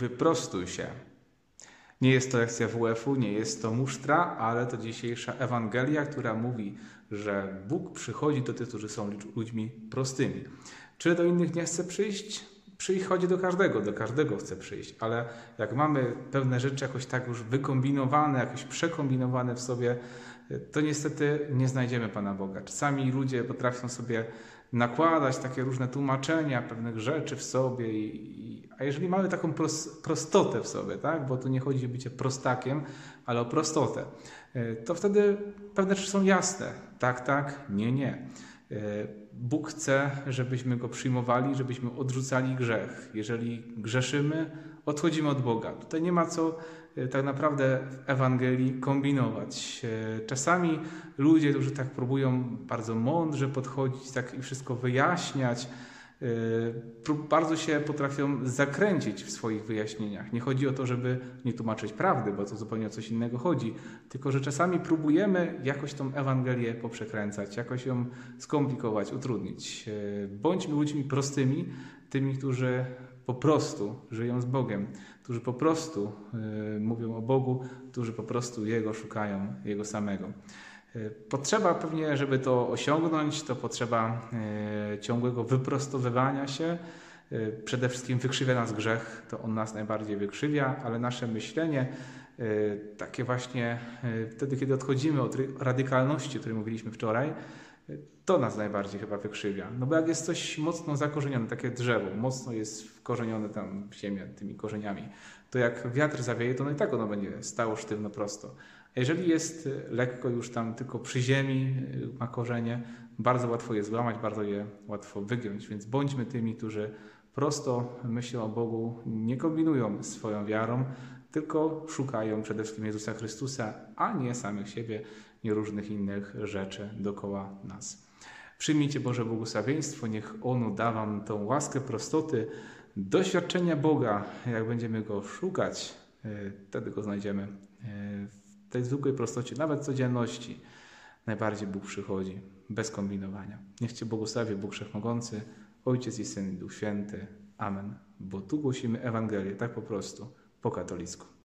wyprostuj się. Nie jest to lekcja WF-u, nie jest to musztra, ale to dzisiejsza Ewangelia, która mówi, że Bóg przychodzi do tych, którzy są ludźmi prostymi. Czy do innych nie chce przyjść? Przychodzi do każdego, do każdego chce przyjść, ale jak mamy pewne rzeczy jakoś tak już wykombinowane, jakoś przekombinowane w sobie, to niestety nie znajdziemy Pana Boga. Czasami ludzie potrafią sobie nakładać takie różne tłumaczenia pewnych rzeczy w sobie, i, a jeżeli mamy taką prostotę w sobie, tak? bo tu nie chodzi o bycie prostakiem, ale o prostotę, e, to wtedy pewne rzeczy są jasne. Tak, tak, nie, nie. E, Bóg chce, żebyśmy Go przyjmowali, żebyśmy odrzucali grzech. Jeżeli grzeszymy, odchodzimy od Boga. Tutaj nie ma co e, tak naprawdę w Ewangelii kombinować. Czasami ludzie, którzy tak próbują bardzo mądrze podchodzić tak i wszystko wyjaśniać, bardzo się potrafią zakręcić w swoich wyjaśnieniach. Nie chodzi o to, żeby nie tłumaczyć prawdy, bo to zupełnie o coś innego chodzi, tylko że czasami próbujemy jakoś tą Ewangelię poprzekręcać, jakoś ją skomplikować, utrudnić. Bądźmy ludźmi prostymi, tymi, którzy po prostu żyją z Bogiem, którzy po prostu y, mówią o Bogu, którzy po prostu Jego szukają, Jego samego. Y, potrzeba pewnie, żeby to osiągnąć, to potrzeba y, ciągłego wyprostowywania się. Przede wszystkim wykrzywia nas grzech, to on nas najbardziej wykrzywia, ale nasze myślenie, takie właśnie wtedy, kiedy odchodzimy od radykalności, o której mówiliśmy wczoraj, to nas najbardziej chyba wykrzywia. No bo jak jest coś mocno zakorzenione, takie drzewo, mocno jest wkorzenione tam w ziemię tymi korzeniami, to jak wiatr zawieje, to no i tak ono będzie stało sztywno prosto. Jeżeli jest lekko już tam tylko przy ziemi, ma korzenie, bardzo łatwo je złamać, bardzo je łatwo wygiąć. Więc bądźmy tymi, którzy prosto myślą o Bogu, nie kombinują swoją wiarą, tylko szukają przede wszystkim Jezusa Chrystusa, a nie samych siebie, nie różnych innych rzeczy dookoła nas. Przyjmijcie Boże błogosławieństwo, niech Ono da Wam tą łaskę prostoty, doświadczenia Boga, jak będziemy Go szukać, e, wtedy Go znajdziemy tej zwykłej prostocie, nawet codzienności. Najbardziej Bóg przychodzi, bez kombinowania. Niech Cię błogosławi Bóg Wszechmogący, Ojciec i Syn i Duch Święty. Amen. Bo tu głosimy Ewangelię, tak po prostu, po katolicku.